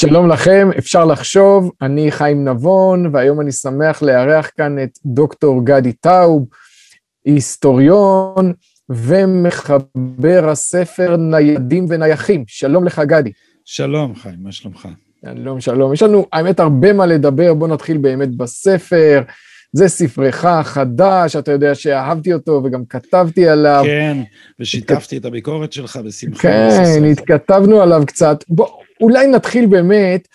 שלום לכם, אפשר לחשוב, אני חיים נבון, והיום אני שמח לארח כאן את דוקטור גדי טאוב, היסטוריון ומחבר הספר ניידים ונייחים. שלום לך, גדי. שלום, חיים, מה שלומך? שלום, שלום. יש לנו, האמת, הרבה מה לדבר, בוא נתחיל באמת בספר. זה ספרך החדש, אתה יודע שאהבתי אותו וגם כתבתי עליו. כן, ושיתפתי את הביקורת שלך בשמחה. כן, התכתבנו עליו קצת. בוא, אולי נתחיל באמת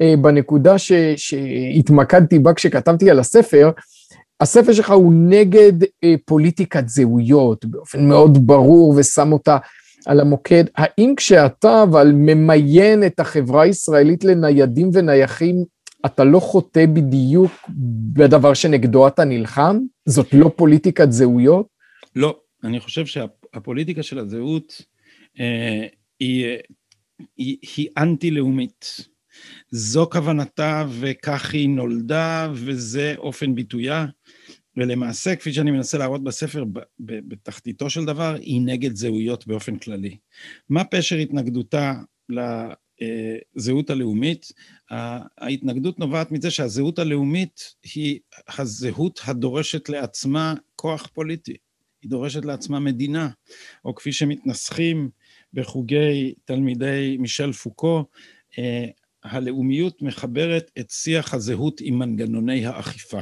אה, בנקודה ש, שהתמקדתי בה כשכתבתי על הספר. הספר שלך הוא נגד אה, פוליטיקת זהויות באופן מאוד ברור ושם אותה על המוקד. האם כשאתה אבל ממיין את החברה הישראלית לניידים ונייחים, אתה לא חוטא בדיוק בדבר שנגדו אתה נלחם? זאת לא פוליטיקת זהויות? לא, אני חושב שהפוליטיקה של הזהות אה, היא, היא, היא אנטי-לאומית. זו כוונתה וכך היא נולדה וזה אופן ביטויה. ולמעשה, כפי שאני מנסה להראות בספר, בתחתיתו של דבר, היא נגד זהויות באופן כללי. מה פשר התנגדותה לזהות הלאומית? ההתנגדות נובעת מזה שהזהות הלאומית היא הזהות הדורשת לעצמה כוח פוליטי. היא דורשת לעצמה מדינה, או כפי שמתנסחים בחוגי תלמידי מישל פוקו, אה, הלאומיות מחברת את שיח הזהות עם מנגנוני האכיפה.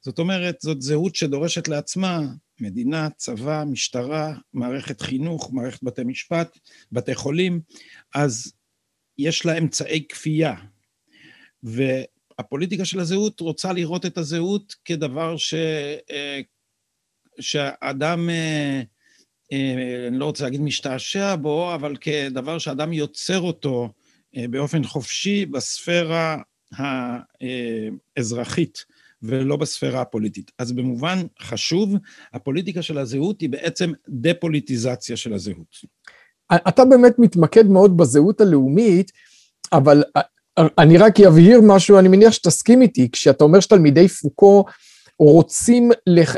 זאת אומרת, זאת זהות שדורשת לעצמה מדינה, צבא, משטרה, מערכת חינוך, מערכת בתי משפט, בתי חולים, אז יש לה אמצעי כפייה. והפוליטיקה של הזהות רוצה לראות את הזהות כדבר ש... אה, שהאדם, אה, אה, אני לא רוצה להגיד משתעשע בו, אבל כדבר שאדם יוצר אותו באופן חופשי בספירה האזרחית. ולא בספירה הפוליטית. אז במובן חשוב, הפוליטיקה של הזהות היא בעצם דה-פוליטיזציה של הזהות. אתה באמת מתמקד מאוד בזהות הלאומית, אבל אני רק אבהיר משהו, אני מניח שתסכים איתי, כשאתה אומר שתלמידי פוקו רוצים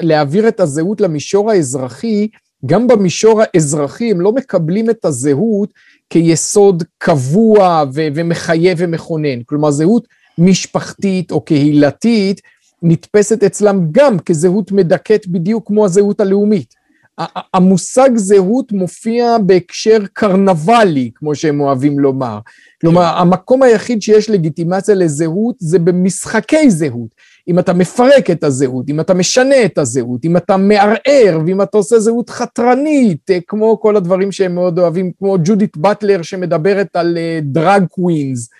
להעביר את הזהות למישור האזרחי, גם במישור האזרחי הם לא מקבלים את הזהות כיסוד קבוע ומחייב ומכונן. כלומר, זהות משפחתית או קהילתית נתפסת אצלם גם כזהות מדכאת בדיוק כמו הזהות הלאומית. המושג זהות מופיע בהקשר קרנבלי, כמו שהם אוהבים לומר. כלומר. המקום היחיד שיש לגיטימציה לזהות זה במשחקי זהות. אם אתה מפרק את הזהות, אם אתה משנה את הזהות, אם אתה מערער, ואם אתה עושה זהות חתרנית, אה, כמו כל הדברים שהם מאוד אוהבים, כמו ג'ודית באטלר שמדברת על דרג uh, קווינס.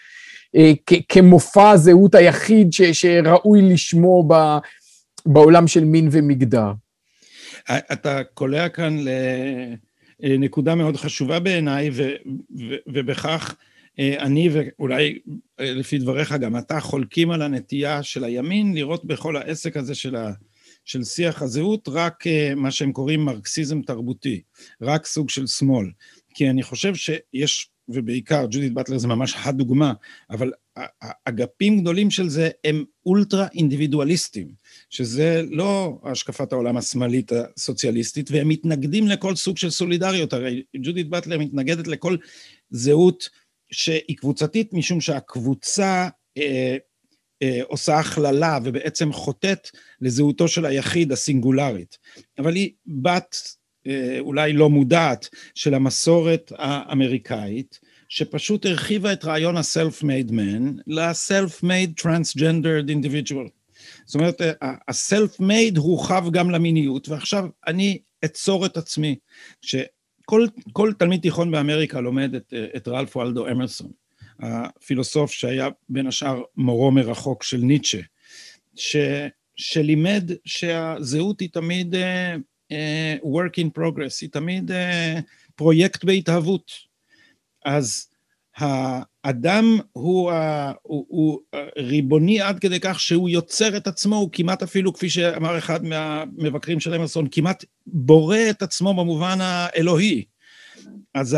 אה, כמופע הזהות היחיד ש, שראוי לשמו ב, בעולם של מין ומגדר. אתה קולע כאן לנקודה מאוד חשובה בעיניי, ו, ו, ובכך אה, אני ואולי אה, לפי דבריך גם אתה חולקים על הנטייה של הימין לראות בכל העסק הזה של, ה, של שיח הזהות רק מה שהם קוראים מרקסיזם תרבותי, רק סוג של שמאל. כי אני חושב שיש ובעיקר ג'ודית באטלר זה ממש הדוגמה, אבל אגפים גדולים של זה הם אולטרה אינדיבידואליסטים, שזה לא השקפת העולם השמאלית הסוציאליסטית, והם מתנגדים לכל סוג של סולידריות, הרי ג'ודית באטלר מתנגדת לכל זהות שהיא קבוצתית, משום שהקבוצה אה, אה, עושה הכללה ובעצם חוטאת לזהותו של היחיד הסינגולרית. אבל היא בת אה, אולי לא מודעת של המסורת האמריקאית, שפשוט הרחיבה את רעיון ה-self-made man ל-self-made transgendered individual. זאת אומרת, ה-self-made הורחב גם למיניות, ועכשיו אני אצור את עצמי. שכל תלמיד תיכון באמריקה לומד את, את רלף וולדו אמרסון, הפילוסוף שהיה בין השאר מורו מרחוק של ניטשה, ש, שלימד שהזהות היא תמיד uh, work in progress, היא תמיד uh, פרויקט בהתהוות. אז האדם הוא, הוא, הוא ריבוני עד כדי כך שהוא יוצר את עצמו, הוא כמעט אפילו, כפי שאמר אחד מהמבקרים של אמרסון, כמעט בורא את עצמו במובן האלוהי. אז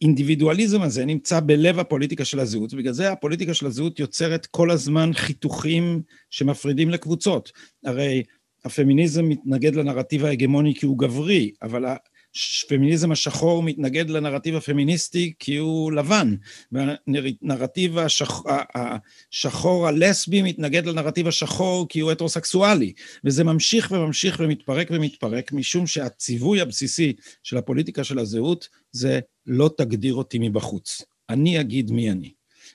האינדיבידואליזם הזה נמצא בלב הפוליטיקה של הזהות, ובגלל זה הפוליטיקה של הזהות יוצרת כל הזמן חיתוכים שמפרידים לקבוצות. הרי הפמיניזם מתנגד לנרטיב ההגמוני כי הוא גברי, אבל הפמיניזם השחור מתנגד לנרטיב הפמיניסטי כי הוא לבן, והנרטיב השח... השחור הלסבי מתנגד לנרטיב השחור כי הוא הטרוסקסואלי, וזה ממשיך וממשיך ומתפרק ומתפרק, משום שהציווי הבסיסי של הפוליטיקה של הזהות זה לא תגדיר אותי מבחוץ, אני אגיד מי אני.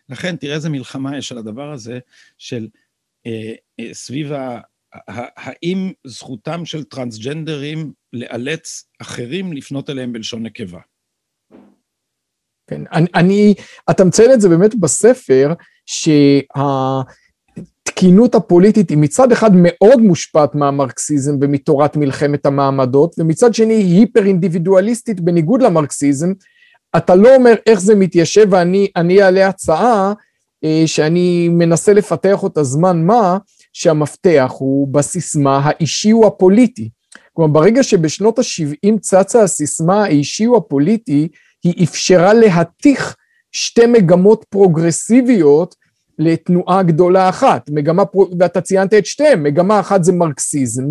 לכן תראה איזה מלחמה יש על הדבר הזה של אה, אה, סביב ה... האם זכותם של טרנסג'נדרים לאלץ אחרים לפנות אליהם בלשון נקבה? כן, אני, אני, אתה מציין את זה באמת בספר, שהתקינות הפוליטית היא מצד אחד מאוד מושפעת מהמרקסיזם ומתורת מלחמת המעמדות, ומצד שני היא היפר אינדיבידואליסטית בניגוד למרקסיזם. אתה לא אומר איך זה מתיישב ואני אעלה הצעה אה, שאני מנסה לפתח אותה זמן מה, שהמפתח הוא בסיסמה האישי הוא הפוליטי. כלומר, ברגע שבשנות ה-70 צצה הסיסמה האישי הוא הפוליטי, היא אפשרה להתיך שתי מגמות פרוגרסיביות לתנועה גדולה אחת, מגמה, ואתה ציינת את שתיהן, מגמה אחת זה מרקסיזם,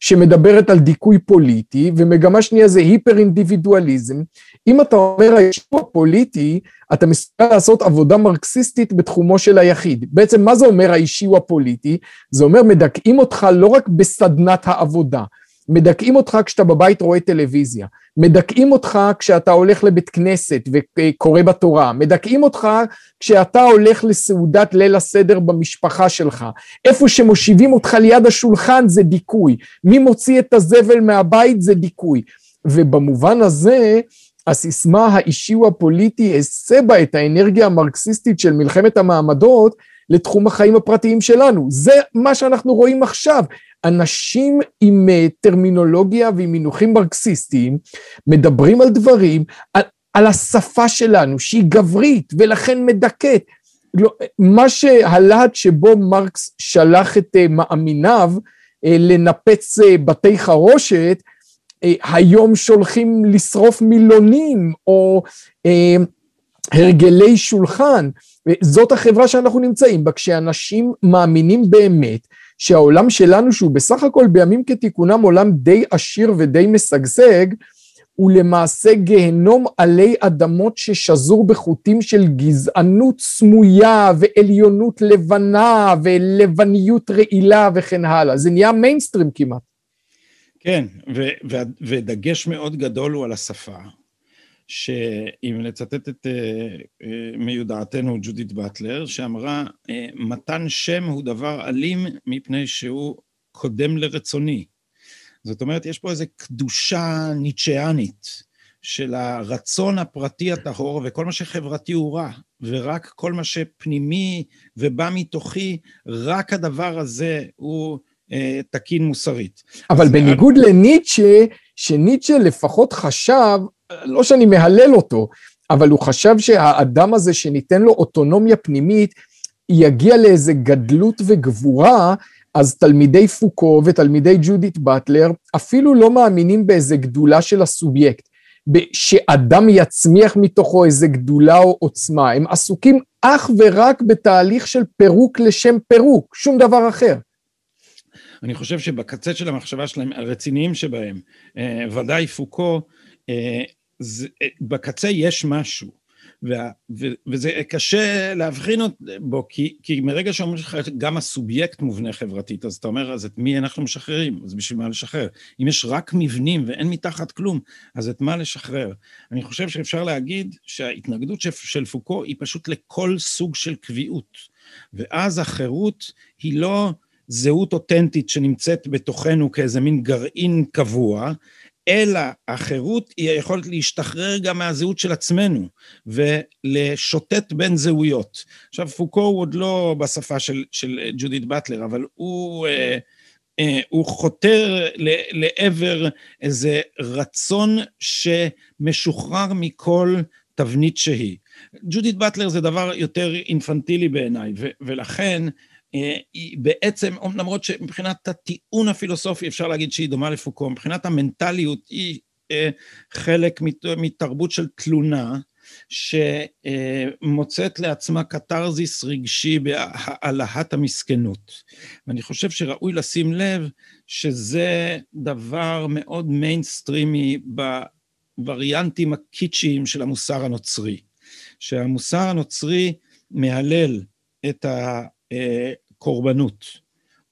שמדברת על דיכוי פוליטי, ומגמה שנייה זה היפר אינדיבידואליזם. אם אתה אומר הישוב הפוליטי, אתה מסוגל לעשות עבודה מרקסיסטית בתחומו של היחיד. בעצם מה זה אומר האישי הוא הפוליטי? זה אומר מדכאים אותך לא רק בסדנת העבודה, מדכאים אותך כשאתה בבית רואה טלוויזיה, מדכאים אותך כשאתה הולך לבית כנסת וקורא בתורה, מדכאים אותך כשאתה הולך לסעודת ליל הסדר במשפחה שלך, איפה שמושיבים אותך ליד השולחן זה דיכוי, מי מוציא את הזבל מהבית זה דיכוי, ובמובן הזה הסיסמה האישי הוא הפוליטי הסבה את האנרגיה המרקסיסטית של מלחמת המעמדות לתחום החיים הפרטיים שלנו. זה מה שאנחנו רואים עכשיו. אנשים עם אה, טרמינולוגיה ועם מינוחים מרקסיסטיים מדברים על דברים, על, על השפה שלנו שהיא גברית ולכן מדכאת. לא, מה שהלהט שבו מרקס שלח את אה, מאמיניו אה, לנפץ בתי חרושת, היום שולחים לשרוף מילונים או הרגלי שולחן. זאת החברה שאנחנו נמצאים בה, כשאנשים מאמינים באמת שהעולם שלנו, שהוא בסך הכל בימים כתיקונם עולם די עשיר ודי משגשג, הוא למעשה גיהנום עלי אדמות ששזור בחוטים של גזענות סמויה ועליונות לבנה ולבניות רעילה וכן הלאה. זה נהיה מיינסטרים כמעט. כן, ו- ו- ודגש מאוד גדול הוא על השפה. שאם לצטט את אה, אה, מיודעתנו ג'ודית באטלר, שאמרה, אה, מתן שם הוא דבר אלים מפני שהוא קודם לרצוני. זאת אומרת, יש פה איזו קדושה ניטשיאנית של הרצון הפרטי הטהור, וכל מה שחברתי הוא רע, ורק כל מה שפנימי ובא מתוכי, רק הדבר הזה הוא תקין מוסרית. אבל בניגוד. לניטשה, שניטשה לפחות חשב לא שאני מהלל אותו, אבל הוא חשב שהאדם הזה שניתן לו אוטונומיה פנימית, יגיע לאיזה גדלות וגבורה, אז תלמידי פוקו ותלמידי ג'ודית באטלר אפילו לא מאמינים באיזה גדולה של הסובייקט, שאדם יצמיח מתוכו איזה גדולה או עוצמה, הם עסוקים אך ורק בתהליך של פירוק לשם פירוק, שום דבר אחר. אני חושב שבקצה של המחשבה שלהם, הרציניים שבהם, אה, ודאי פוקו, אה, זה, אה, בקצה יש משהו, וה, ו, וזה קשה להבחין בו, כי, כי מרגע שאומרים לך גם הסובייקט מובנה חברתית, אז אתה אומר, אז את מי אנחנו משחררים? אז בשביל מה לשחרר? אם יש רק מבנים ואין מתחת כלום, אז את מה לשחרר? אני חושב שאפשר להגיד שההתנגדות של, של פוקו היא פשוט לכל סוג של קביעות, ואז החירות היא לא... זהות אותנטית שנמצאת בתוכנו כאיזה מין גרעין קבוע, אלא החירות היא היכולת להשתחרר גם מהזהות של עצמנו ולשוטט בין זהויות. עכשיו, פוקו הוא עוד לא בשפה של, של ג'ודית באטלר, אבל הוא, אה, אה, הוא חותר לעבר איזה רצון שמשוחרר מכל תבנית שהיא. ג'ודית באטלר זה דבר יותר אינפנטילי בעיניי, ולכן היא בעצם, למרות שמבחינת הטיעון הפילוסופי אפשר להגיד שהיא דומה לפוקו, מבחינת המנטליות היא אה, חלק מתרבות של תלונה, שמוצאת לעצמה קתרזיס רגשי בהעלאת המסכנות. ואני חושב שראוי לשים לב שזה דבר מאוד מיינסטרימי הווריאנטים הקיצ'יים של המוסר הנוצרי. שהמוסר הנוצרי מהלל את הקורבנות,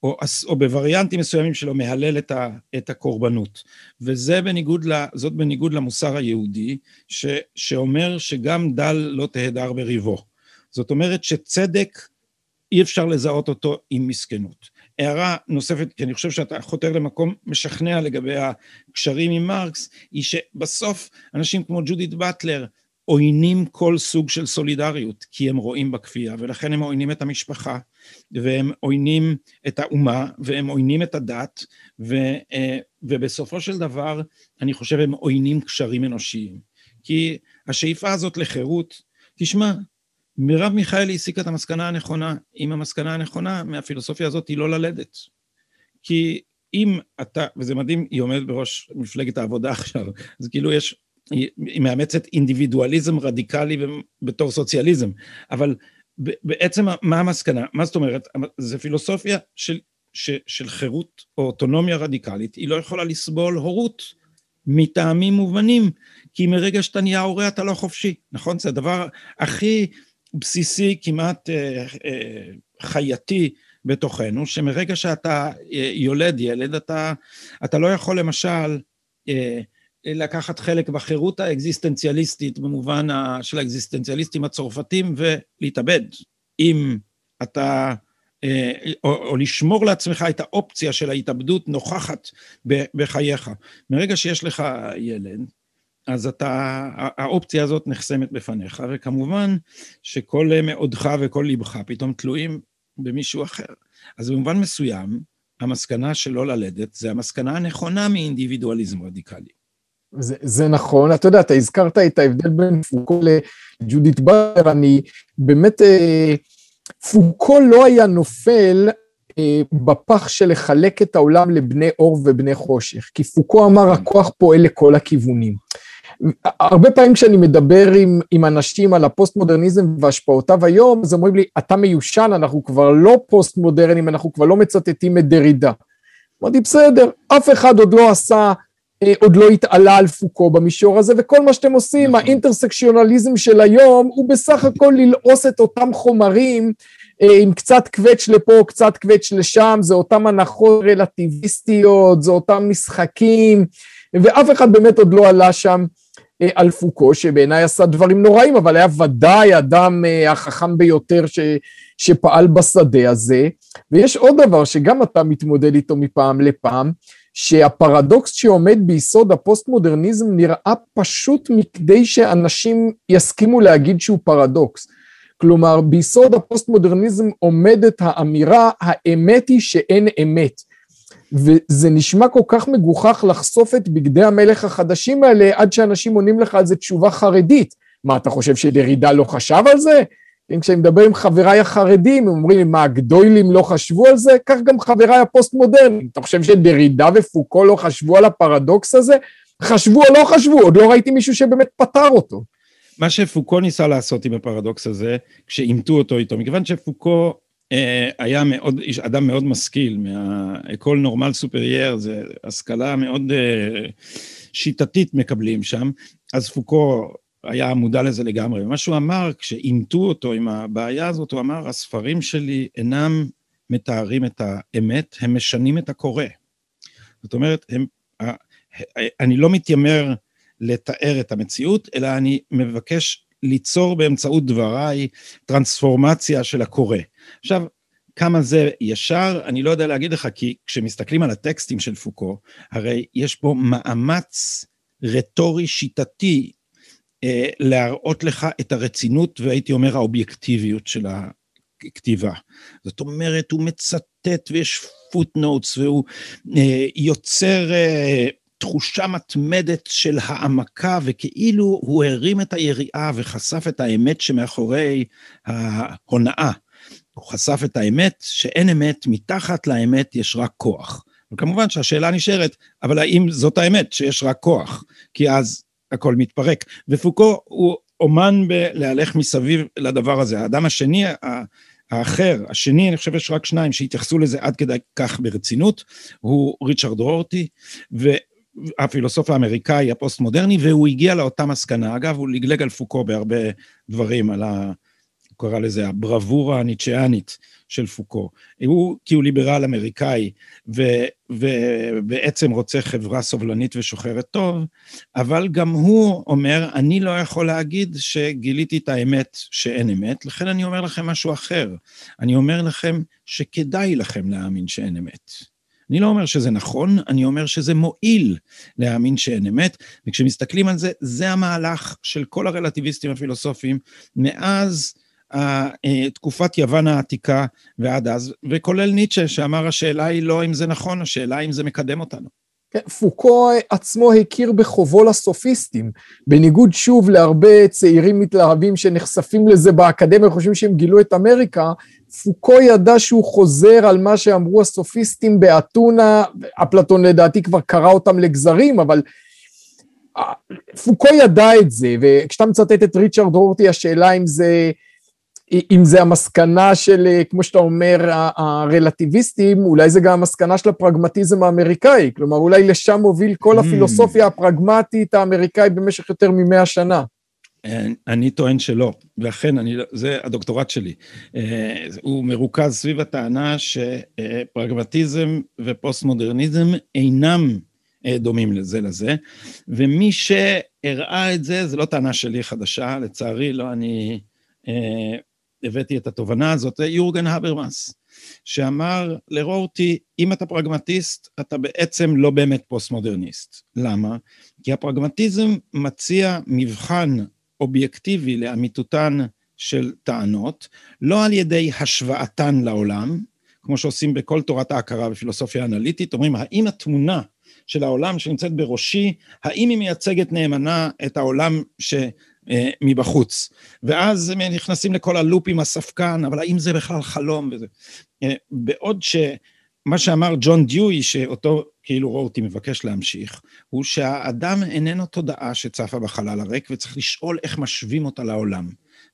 או, או בווריאנטים מסוימים שלו מהלל את, ה, את הקורבנות. וזה בניגוד, זאת בניגוד למוסר היהודי, ש, שאומר שגם דל לא תהדר בריבו. זאת אומרת שצדק אי אפשר לזהות אותו עם מסכנות. הערה נוספת, כי אני חושב שאתה חותר למקום משכנע לגבי הקשרים עם מרקס, היא שבסוף אנשים כמו ג'ודית באטלר עוינים כל סוג של סולידריות, כי הם רואים בכפייה, ולכן הם עוינים את המשפחה, והם עוינים את האומה, והם עוינים את הדת, ו, אה, ובסופו של דבר, אני חושב הם עוינים קשרים אנושיים. כי השאיפה הזאת לחירות, תשמע, מרב מיכאלי הסיקה את המסקנה הנכונה. אם המסקנה הנכונה מהפילוסופיה הזאת היא לא ללדת. כי אם אתה, וזה מדהים, היא עומדת בראש מפלגת העבודה עכשיו, אז כאילו יש, היא, היא מאמצת אינדיבידואליזם רדיקלי בתור סוציאליזם, אבל בעצם מה המסקנה? מה זאת אומרת? זה פילוסופיה של, של, של חירות או אוטונומיה רדיקלית, היא לא יכולה לסבול הורות מטעמים מובנים, כי מרגע שאתה נהיה הורה אתה לא חופשי, נכון? זה הדבר הכי בסיסי, כמעט אה, אה, חייתי בתוכנו, שמרגע שאתה אה, יולד ילד, אתה, אתה לא יכול למשל לקחת חלק בחירות האקזיסטנציאליסטית במובן של האקזיסטנציאליסטים הצרפתים ולהתאבד. אם אתה, או, או לשמור לעצמך את האופציה של ההתאבדות נוכחת בחייך. מרגע שיש לך ילד, אז אתה, האופציה הזאת נחסמת בפניך, וכמובן שכל מאודך וכל ליבך פתאום תלויים במישהו אחר. אז במובן מסוים, המסקנה של לא ללדת זה המסקנה הנכונה מאינדיבידואליזם רדיקלי. זה, זה נכון, אתה יודע, אתה הזכרת את ההבדל בין פוקו לג'ודית באר, אני באמת, אה, פוקו לא היה נופל אה, בפח של לחלק את העולם לבני אור ובני חושך, כי פוקו אמר הכוח פועל לכל הכיוונים. הרבה פעמים כשאני מדבר עם, עם אנשים על הפוסט-מודרניזם והשפעותיו היום, אז אומרים לי, אתה מיושן, אנחנו כבר לא פוסט-מודרנים, אנחנו כבר לא מצטטים את דרידה. אמרתי, בסדר, אף אחד עוד לא עשה, עוד לא התעלה על פוקו במישור הזה, וכל מה שאתם עושים, נכון. האינטרסקשיונליזם של היום, הוא בסך הכל ללעוס את אותם חומרים, אה, עם קצת קווץ' לפה, קצת קווץ' לשם, זה אותם הנחות רלטיביסטיות, זה אותם משחקים, ואף אחד באמת עוד לא עלה שם אה, על פוקו, שבעיניי עשה דברים נוראים, אבל היה ודאי אדם אה, החכם ביותר ש, שפעל בשדה הזה. ויש עוד דבר שגם אתה מתמודד איתו מפעם לפעם, שהפרדוקס שעומד ביסוד הפוסט-מודרניזם נראה פשוט מכדי שאנשים יסכימו להגיד שהוא פרדוקס. כלומר, ביסוד הפוסט-מודרניזם עומדת האמירה, האמת היא שאין אמת. וזה נשמע כל כך מגוחך לחשוף את בגדי המלך החדשים האלה עד שאנשים עונים לך על זה תשובה חרדית. מה, אתה חושב שדרידה לא חשב על זה? אם כשאני מדבר עם חבריי החרדים, הם אומרים מה, הגדוילים לא חשבו על זה? כך גם חבריי הפוסט-מודרניים. אתה חושב שדרידה ופוקו לא חשבו על הפרדוקס הזה? חשבו או לא חשבו? עוד לא ראיתי מישהו שבאמת פתר אותו. מה שפוקו ניסה לעשות עם הפרדוקס הזה, כשעימתו אותו איתו, מכיוון שפוקו אה, היה מאוד, איש אדם מאוד משכיל, מהאקול נורמל סופרייר, זה השכלה מאוד אה, שיטתית מקבלים שם, אז פוקו היה מודע לזה לגמרי. ומה שהוא אמר, כשעימתו אותו עם הבעיה הזאת, הוא אמר, הספרים שלי אינם מתארים את האמת, הם משנים את הקורא. זאת אומרת, הם, אני לא מתיימר לתאר את המציאות, אלא אני מבקש ליצור באמצעות דבריי טרנספורמציה של הקורא. עכשיו, כמה זה ישר, אני לא יודע להגיד לך, כי כשמסתכלים על הטקסטים של פוקו, הרי יש פה מאמץ רטורי שיטתי להראות לך את הרצינות והייתי אומר האובייקטיביות של הכתיבה. זאת אומרת, הוא מצטט ויש פוטנוטס והוא אה, יוצר אה, תחושה מתמדת של העמקה, וכאילו הוא הרים את היריעה וחשף את האמת שמאחורי ההונאה. הוא חשף את האמת, שאין אמת, מתחת לאמת יש רק כוח. וכמובן שהשאלה נשארת, אבל האם זאת האמת, שיש רק כוח? כי אז הכל מתפרק. ופוקו הוא אומן בלהלך מסביב לדבר הזה. האדם השני, האחר, השני, אני חושב שיש רק שניים שהתייחסו לזה עד כדי כך ברצינות, הוא ריצ'רד רורטי, ו, הפילוסוף האמריקאי הפוסט-מודרני, והוא הגיע לאותה מסקנה. אגב, הוא לגלג על פוקו בהרבה דברים, על ה... קרא לזה הברבורה הניטשיאנית של פוקו. הוא, כי הוא ליברל אמריקאי, ו, ובעצם רוצה חברה סובלנית ושוחרת טוב, אבל גם הוא אומר, אני לא יכול להגיד שגיליתי את האמת שאין אמת, לכן אני אומר לכם משהו אחר. אני אומר לכם שכדאי לכם להאמין שאין אמת. אני לא אומר שזה נכון, אני אומר שזה מועיל להאמין שאין אמת, וכשמסתכלים על זה, זה המהלך של כל הרלטיביסטים הפילוסופיים מאז תקופת יוון העתיקה ועד אז, וכולל ניטשה שאמר השאלה היא לא אם זה נכון, השאלה אם זה מקדם אותנו. כן, פוקו עצמו הכיר בחובו לסופיסטים, בניגוד שוב להרבה צעירים מתלהבים שנחשפים לזה באקדמיה, חושבים שהם גילו את אמריקה, פוקו ידע שהוא חוזר על מה שאמרו הסופיסטים באתונה, אפלטון לדעתי כבר קרא אותם לגזרים, אבל אה, פוקו ידע את זה, וכשאתה מצטט את ריצ'רד הורטי, השאלה אם זה אם זה המסקנה של, אה, כמו שאתה אומר, הרלטיביסטים, אולי זה גם המסקנה של הפרגמטיזם האמריקאי, כלומר אולי לשם הוביל כל mm. הפילוסופיה הפרגמטית האמריקאית במשך יותר ממאה שנה. אני טוען שלא, ואכן, אני, לא, זה הדוקטורט שלי. אה, הוא מרוכז סביב הטענה שפרגמטיזם ופוסט-מודרניזם אינם אה, דומים לזה לזה, ומי שהראה את זה, זו לא טענה שלי חדשה, לצערי, לא אני הבאתי את התובנה הזאת, זה יורגן הברמאס, שאמר לרורטי, אם אתה פרגמטיסט, אתה בעצם לא באמת פוסט-מודרניסט. למה? כי הפרגמטיזם מציע מבחן אובייקטיבי לאמיתותן של טענות, לא על ידי השוואתן לעולם, כמו שעושים בכל תורת ההכרה בפילוסופיה אנליטית, אומרים, האם התמונה של העולם שנמצאת בראשי, האם היא מייצגת נאמנה את העולם ש... אה, מבחוץ. ואז הם נכנסים לכל הלופ עם הספקן, אבל האם זה בכלל חלום וזה. אה, בעוד שמה שאמר ג'ון דיואי, שאותו כאילו רורטי מבקש להמשיך, הוא שהאדם איננו תודעה שצפה בחלל הריק, וצריך לשאול איך משווים אותה לעולם.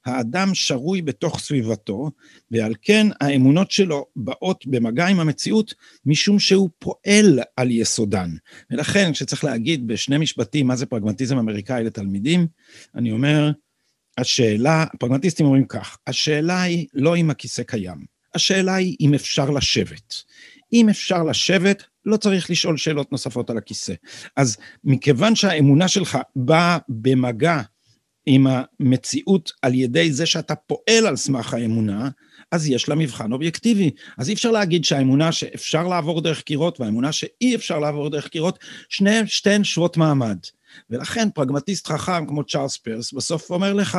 האדם שרוי בתוך סביבתו, ועל כן האמונות שלו באות במגע עם המציאות, משום שהוא פועל על יסודן. ולכן, כשצריך להגיד בשני משפטים מה זה פרגמטיזם אמריקאי לתלמידים, אני אומר, השאלה, הפרגמטיסטים אומרים כך, השאלה היא לא אם הכיסא קיים, השאלה היא אם אפשר לשבת. אם אפשר לשבת, לא צריך לשאול שאלות נוספות על הכיסא. אז מכיוון שהאמונה שלך באה במגע עם המציאות על ידי זה שאתה פועל על סמך האמונה, אז יש לה מבחן אובייקטיבי. אז אי אפשר להגיד שהאמונה שאפשר לעבור דרך קירות והאמונה שאי אפשר לעבור דרך קירות, שני, שתיהן שוות מעמד. ולכן פרגמטיסט חכם כמו צ'ארלס פרס בסוף אומר לך,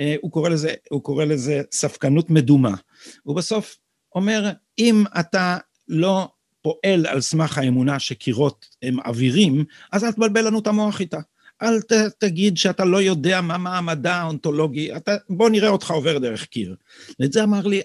אה, הוא קורא לזה, הוא קורא לזה ספקנות מדומה. הוא בסוף אומר, אם אתה לא פועל על סמך האמונה שקירות הם אווירים, אז אל תבלבל לנו את המוח איתה. אל ת, תגיד שאתה לא יודע מה מעמדה האונתולוגי, אתה, בוא נראה אותך עובר דרך קיר. ואת זה אמר לי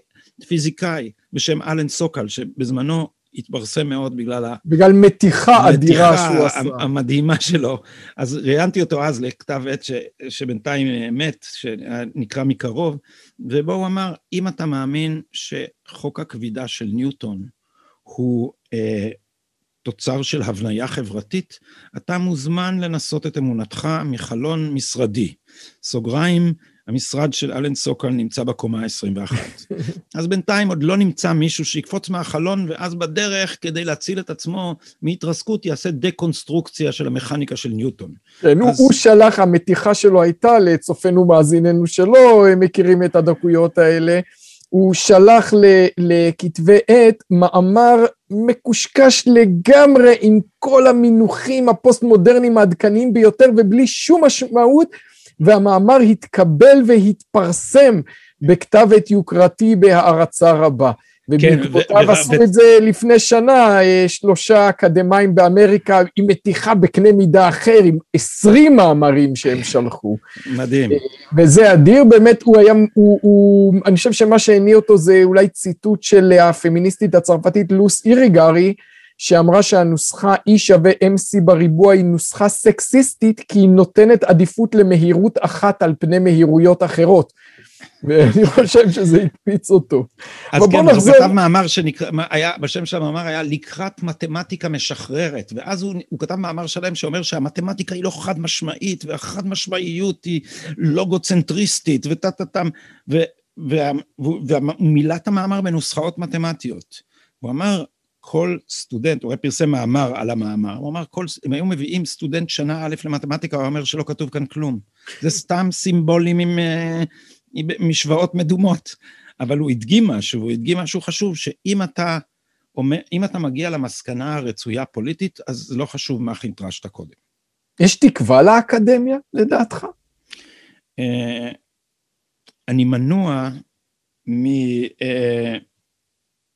פיזיקאי בשם אלן סוקל, שבזמנו התפרסם מאוד בגלל ה... בגלל מתיחה אדירה שהוא עשה. המדהימה שלו. אז ראיינתי אותו אז לכתב עת ש, שבינתיים מת, שנקרא מקרוב, ובו הוא אמר, אם אתה מאמין שחוק הכבידה של ניוטון הוא אה, תוצר של הבניה חברתית, אתה מוזמן לנסות את אמונתך מחלון משרדי. סוגריים, המשרד של אלן סוקל נמצא בקומה ה-21. אז בינתיים עוד לא נמצא מישהו שיקפוץ מהחלון, ואז בדרך, כדי להציל את עצמו מהתרסקות, יעשה דקונסטרוקציה של המכניקה של ניוטון. כן, אז... הוא שלח, המתיחה שלו הייתה לצופינו מאזיננו שלא מכירים את הדקויות האלה. הוא שלח לכתבי עת מאמר מקושקש לגמרי עם כל המינוחים הפוסט-מודרניים העדכניים ביותר ובלי שום משמעות, והמאמר התקבל והתפרסם בכתב עת יוקרתי בהערצה רבה. ובעקבותיו כן, עשו את זה לפני שנה, אה, שלושה אקדמאים באמריקה עם מתיחה בקנה מידה אחר, עם עשרים מאמרים שהם שלחו. מדהים. אה, וזה אדיר, באמת הוא היה, הוא, הוא, אני חושב שמה שהניע אותו זה אולי ציטוט של הפמיניסטית הצרפתית לוס איריגרי, שאמרה שהנוסחה E שווה MC בריבוע היא נוסחה סקסיסטית כי היא נותנת עדיפות למהירות אחת על פני מהירויות אחרות. ואני חושב שזה הקפיץ אותו. אז כן. הוא כתב מאמר שנקרא, היה, בשם של המאמר היה לקראת מתמטיקה משחררת, ואז הוא, הוא כתב מאמר שלם שאומר שהמתמטיקה היא לא חד משמעית, והחד משמעיות היא לוגוצנטריסטית, וטה-טה-טם, ומילת המאמר בנוסחאות מתמטיות. הוא אמר, כל סטודנט, הוא פרסם מאמר על המאמר, הוא אמר, כל, הם היו מביאים סטודנט שנה א' למתמטיקה, הוא אומר שלא כתוב כאן כלום. זה סתם סימבולים עם, אה, עם משוואות מדומות. אבל הוא הדגים משהו, הוא הדגים משהו חשוב, שאם אתה, אומר, אם אתה מגיע למסקנה הרצויה פוליטית, אז לא חשוב מה חינטרשת קודם. יש תקווה לאקדמיה, לדעתך? אה, אני מנוע מ... אה,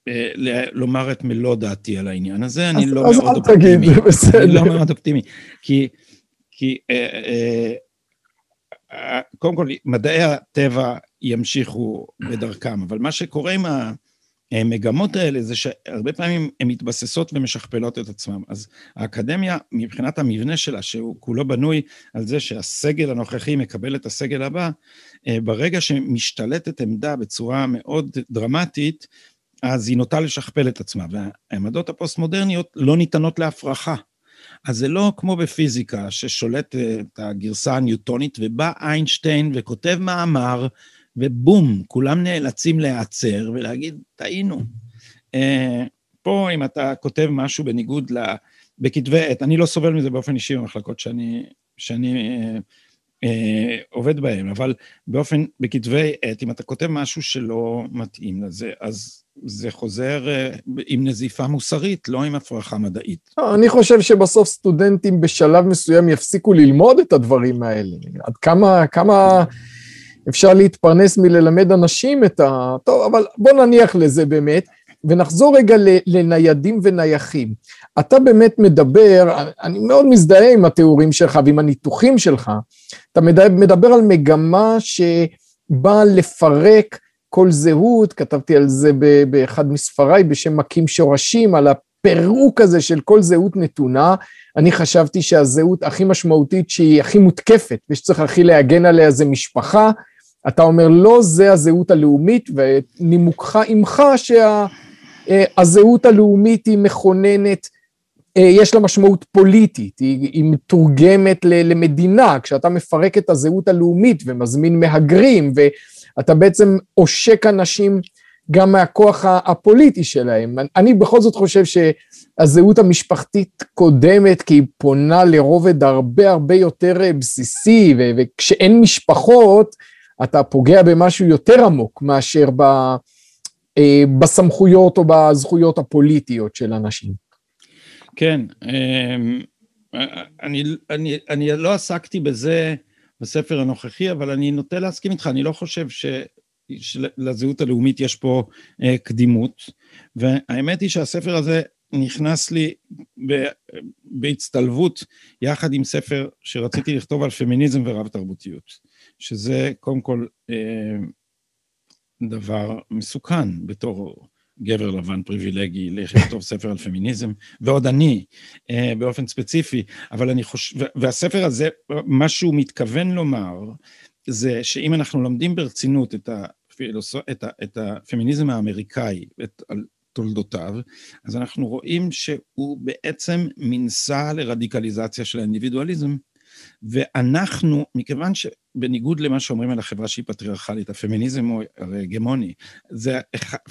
אה, לומר את מלוא דעתי על העניין הזה, אני לא מאוד אופטימי. אז אל תגיד, זה בסדר. אני לא מאוד אופטימי, כי, כי קודם כל, מדעי הטבע ימשיכו בדרכם, אבל מה שקורה עם המגמות האלה זה שהרבה פעמים הן מתבססות ומשכפלות את עצמן. אז האקדמיה, מבחינת המבנה שלה, שהוא כולו בנוי על זה שהסגל הנוכחי מקבל את הסגל הבא, ברגע שמשתלטת עמדה בצורה מאוד דרמטית, אז היא נוטה לשכפל את עצמה, והעמדות הפוסט-מודרניות לא ניתנות להפרחה. אז זה לא כמו בפיזיקה, ששולט אה, את הגרסה הניוטונית, ובא איינשטיין וכותב מאמר, ובום, כולם נאלצים להיעצר ולהגיד, טעינו. אה, פה, אם אתה כותב משהו בניגוד ל... בכתבי עת, אני לא סובל מזה באופן אישי במחלקות שאני, שאני אה, אה, עובד בהן, אבל באופן, בכתבי עת, אם אתה כותב משהו שלא מתאים לזה, אז זה חוזר אה, עם נזיפה מוסרית, לא עם הפרחה מדעית. לא, אני חושב שבסוף סטודנטים בשלב מסוים יפסיקו ללמוד את הדברים האלה. עד כמה, כמה אפשר להתפרנס מללמד אנשים את ה... טוב, אבל בוא נניח לזה באמת, ונחזור רגע לניידים ונייחים. אתה באמת מדבר, אני מאוד מזדהה עם התיאורים שלך ועם הניתוחים שלך, אתה מדבר על מגמה שבאה לפרק כל זהות, כתבתי על זה באחד מספריי בשם מכים שורשים, על הפירוק הזה של כל זהות נתונה, אני חשבתי שהזהות הכי משמעותית שהיא הכי מותקפת ושצריך הכי להגן עליה זה משפחה, אתה אומר לא זה הזהות הלאומית ונימוקך עמך שהזהות הלאומית היא מכוננת אה, יש לה משמעות פוליטית, היא, היא מתורגמת למדינה, כשאתה מפרק את הזהות הלאומית ומזמין מהגרים, ואתה בעצם עושק אנשים גם מהכוח הפוליטי שלהם. אני בכל זאת חושב שהזהות המשפחתית קודמת, כי היא פונה לרובד הרבה הרבה יותר אה, בסיסי, וכשאין משפחות, אתה פוגע במשהו יותר עמוק מאשר ב, אה, בסמכויות או בזכויות הפוליטיות של אנשים. כן, אמ, אני, אני, אני לא עסקתי בזה בספר הנוכחי, אבל אני נוטה להסכים איתך, אני לא חושב ש... שלזהות הלאומית יש פה אה, קדימות, והאמת היא שהספר הזה נכנס לי ב, בהצטלבות יחד עם ספר שרציתי לכתוב על פמיניזם ורב תרבותיות, שזה קודם כל אה, דבר מסוכן בתור גבר לבן פריבילגי לכתוב ספר על פמיניזם, ועוד אני אה, באופן ספציפי, אבל אני חושב, והספר הזה, מה שהוא מתכוון לומר, זה שאם אנחנו לומדים ברצינות את, הפילוס... את, ה... את הפמיניזם האמריקאי, את... תולדותיו, אז אנחנו רואים שהוא בעצם מנסה לרדיקליזציה של האינדיבידואליזם, ואנחנו, מכיוון שבניגוד למה שאומרים על החברה שהיא פטריארכלית, הפמיניזם הוא הרי הגמוני, זה,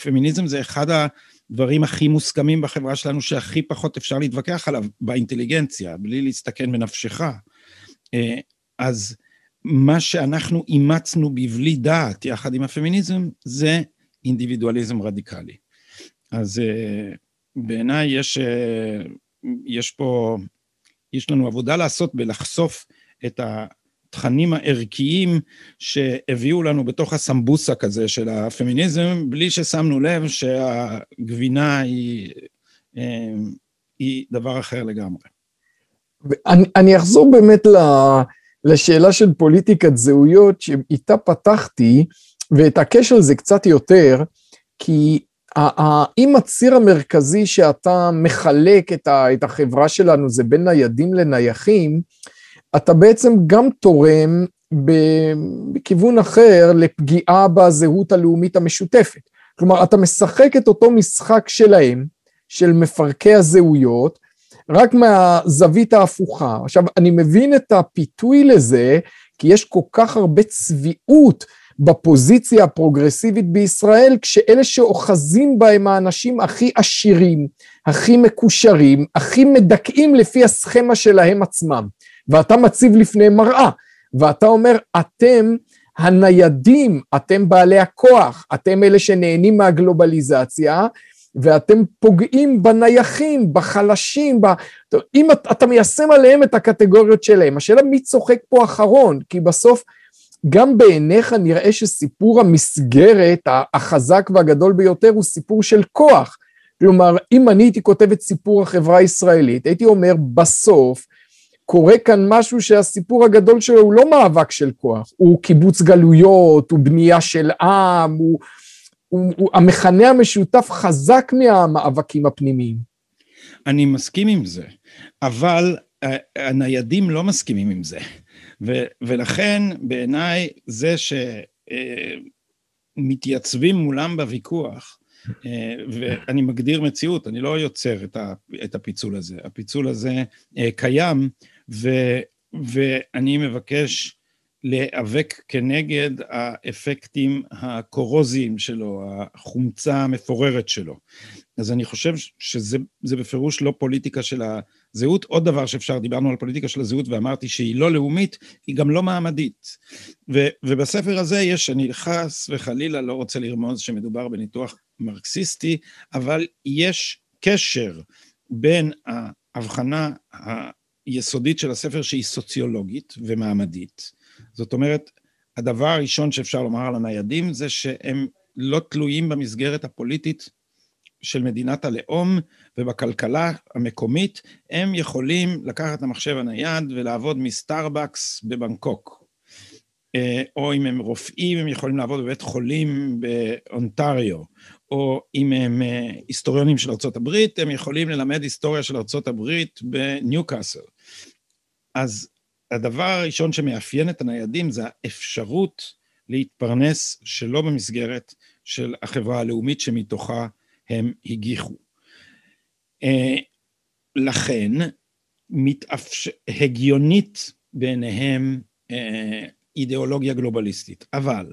פמיניזם זה אחד הדברים הכי מוסכמים בחברה שלנו, שהכי פחות אפשר להתווכח עליו באינטליגנציה, בלי להסתכן בנפשך. אה, אז מה שאנחנו אימצנו בבלי דעת יחד עם הפמיניזם, זה אינדיבידואליזם רדיקלי. אז אה, בעיניי יש, אה, יש פה יש לנו עבודה לעשות בלחשוף את התכנים הערכיים שהביאו לנו בתוך הסמבוסק הזה של הפמיניזם, בלי ששמנו לב שהגבינה היא, אה, היא דבר אחר לגמרי. אני, אני אחזור באמת לשאלה של פוליטיקת זהויות שאיתה פתחתי, ואתעקש על זה קצת יותר, כי אם הציר המרכזי שאתה מחלק את החברה שלנו זה בין ניידים לנייחים, אתה בעצם גם תורם בכיוון אחר לפגיעה בזהות הלאומית המשותפת. כלומר, אתה משחק את אותו משחק שלהם, של מפרקי הזהויות, רק מהזווית ההפוכה. עכשיו, אני מבין את הפיתוי לזה, כי יש כל כך הרבה צביעות בפוזיציה הפרוגרסיבית בישראל, כשאלה שאוחזים בהם האנשים הכי עשירים, הכי מקושרים, הכי מדכאים לפי הסכמה שלהם עצמם. ואתה מציב לפניהם מראה, ואתה אומר, אתם הניידים, אתם בעלי הכוח, אתם אלה שנהנים מהגלובליזציה, ואתם פוגעים בנייחים, בחלשים, ב... אם אתה מיישם עליהם את הקטגוריות שלהם, השאלה מי צוחק פה אחרון, כי בסוף גם בעיניך נראה שסיפור המסגרת החזק והגדול ביותר הוא סיפור של כוח. כלומר, אם אני הייתי כותב את סיפור החברה הישראלית, הייתי אומר, בסוף קורה כאן משהו שהסיפור הגדול שלו הוא לא מאבק של כוח, הוא קיבוץ גלויות, הוא בנייה של עם, הוא, הוא, הוא המכנה המשותף חזק מהמאבקים הפנימיים. אני מסכים עם זה, אבל אה, הניידים לא מסכימים עם זה. ו, ולכן בעיניי זה שמתייצבים אה, מולם בוויכוח, אה, ואני מגדיר מציאות, אני לא יוצר את הפיצול הזה. הפיצול הזה קיים, ו, ואני מבקש להיאבק כנגד האפקטים הקורוזיים שלו, החומצה המפוררת שלו. אז אני חושב שזה בפירוש לא פוליטיקה של הזהות. עוד דבר שאפשר, דיברנו על פוליטיקה של הזהות ואמרתי שהיא לא לאומית, היא גם לא מעמדית. ו, ובספר הזה יש, אני חס וחלילה לא רוצה לרמוז שמדובר בניתוח מרקסיסטי, אבל יש קשר בין ההבחנה היסודית של הספר שהיא סוציולוגית ומעמדית. זאת אומרת, הדבר הראשון שאפשר לומר על הניידים זה שהם לא תלויים במסגרת הפוליטית של מדינת הלאום ובכלכלה המקומית, הם יכולים לקחת את המחשב הנייד ולעבוד מסטארבקס בבנקוק. אה, או אם הם רופאים, הם יכולים לעבוד בבית חולים באונטריו, או אם הם אה, היסטוריונים של ארה"ב, הם יכולים ללמד היסטוריה של ארה"ב בניוקאסל. אז הדבר הראשון שמאפיין את הניידים זה האפשרות להתפרנס שלא במסגרת של החברה הלאומית שמתוכה הם הגיחו. אה, לכן מתאפש... הגיונית בעיניהם אה, אידיאולוגיה גלובליסטית, אבל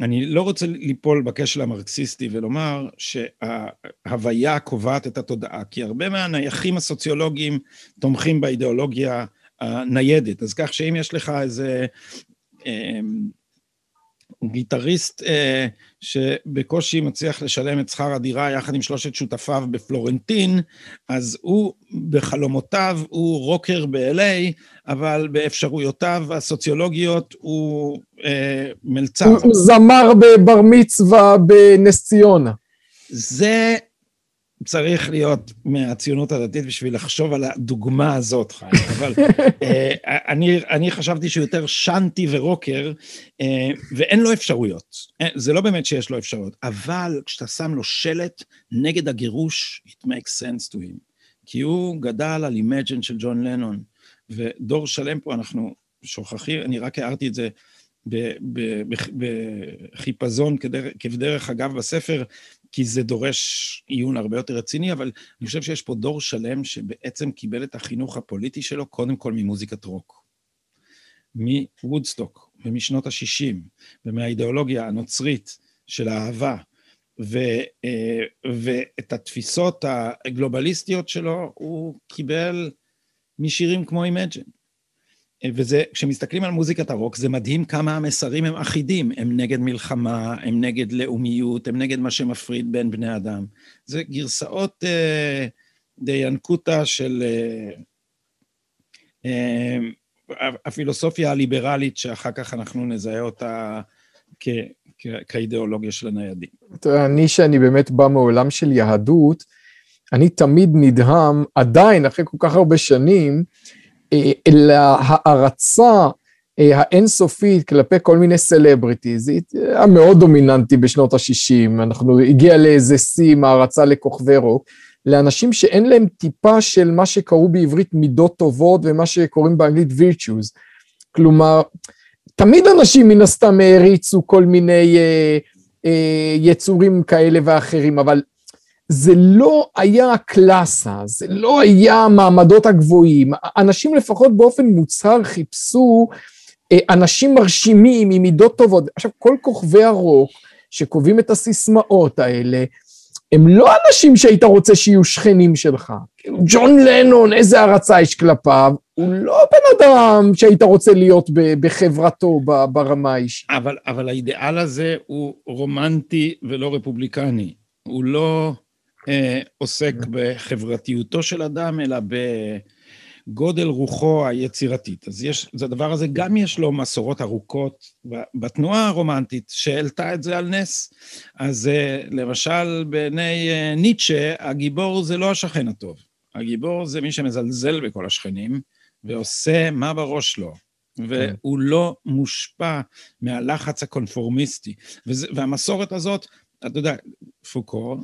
אני לא רוצה ליפול בכשל המרקסיסטי ולומר שההוויה קובעת את התודעה, כי הרבה מהנייחים הסוציולוגיים תומכים באידיאולוגיה הניידת, אז כך שאם יש לך איזה אה, גיטריסט אה, שבקושי מצליח לשלם את שכר הדירה יחד עם שלושת שותפיו בפלורנטין, אז הוא בחלומותיו הוא רוקר ב-LA, אבל באפשרויותיו הסוציולוגיות הוא אה, מלצר. הוא זמר בבר מצווה בנס ציונה. זה צריך להיות מהציונות הדתית בשביל לחשוב על הדוגמה הזאת, חיים, אבל אה, אני, אני חשבתי שהוא יותר שאנטי ורוקר, אה, ואין לו אפשרויות. אה, זה לא באמת שיש לו אפשרויות, אבל כשאתה שם לו שלט נגד הגירוש, it makes sense to him. כי הוא גדל על Imagine של ג'ון לנון, ודור שלם פה אנחנו שוכחים, אני רק הערתי את זה בחיפזון כבדרך אגב בספר, כי זה דורש עיון הרבה יותר רציני, אבל אני חושב שיש פה דור שלם שבעצם קיבל את החינוך הפוליטי שלו קודם כל ממוזיקת רוק. מוודסטוק ומשנות ה-60 ומהאידיאולוגיה הנוצרית של האהבה ו, אה, ואת התפיסות הגלובליסטיות שלו הוא קיבל משירים כמו Imagine. וזה, כשמסתכלים על מוזיקת הרוק, זה מדהים כמה המסרים הם אחידים. הם נגד מלחמה, הם נגד לאומיות, הם נגד מה שמפריד בין בני אדם. זה גרסאות אה, דיינקותא של אה, אה, הפילוסופיה הליברלית, שאחר כך אנחנו נזהה אותה כ, כ, כאידיאולוגיה של הניידים. אני, שאני באמת בא מעולם של יהדות, אני תמיד נדהם, עדיין, אחרי כל כך הרבה שנים, אלא הערצה אה, האינסופית כלפי כל מיני celebrities, היא היה מאוד דומיננטי בשנות ה-60, אנחנו הגיע לאיזה שיא עם הערצה לכוכבי רוק, לאנשים שאין להם טיפה של מה שקראו בעברית מידות טובות ומה שקוראים באנגלית virtues. כלומר, תמיד אנשים מן הסתם העריצו כל מיני אה, אה, יצורים כאלה ואחרים, אבל זה לא היה הקלאסה, זה לא היה המעמדות הגבוהים. אנשים לפחות באופן מוצהר חיפשו אה, אנשים מרשימים עם מידות טובות. עכשיו, כל כוכבי הרוק שקובעים את הסיסמאות האלה, הם לא אנשים שהיית רוצה שיהיו שכנים שלך. ג'ון לנון, איזה הערצה יש כלפיו, הוא לא בן אדם שהיית רוצה להיות בחברתו ברמה האישית. אבל, אבל האידיאל הזה הוא רומנטי ולא רפובליקני. הוא לא עוסק בחברתיותו של אדם, אלא בגודל רוחו היצירתית. אז יש, אז הדבר הזה גם יש לו מסורות ארוכות בתנועה הרומנטית, שהעלתה את זה על נס. אז אה, למשל, בעיני אה, ניטשה, הגיבור זה לא השכן הטוב. הגיבור זה מי שמזלזל בכל השכנים, ועושה מה בראש לו. והוא לא מושפע מהלחץ הקונפורמיסטי. וזה, והמסורת הזאת, אתה יודע, פוקו,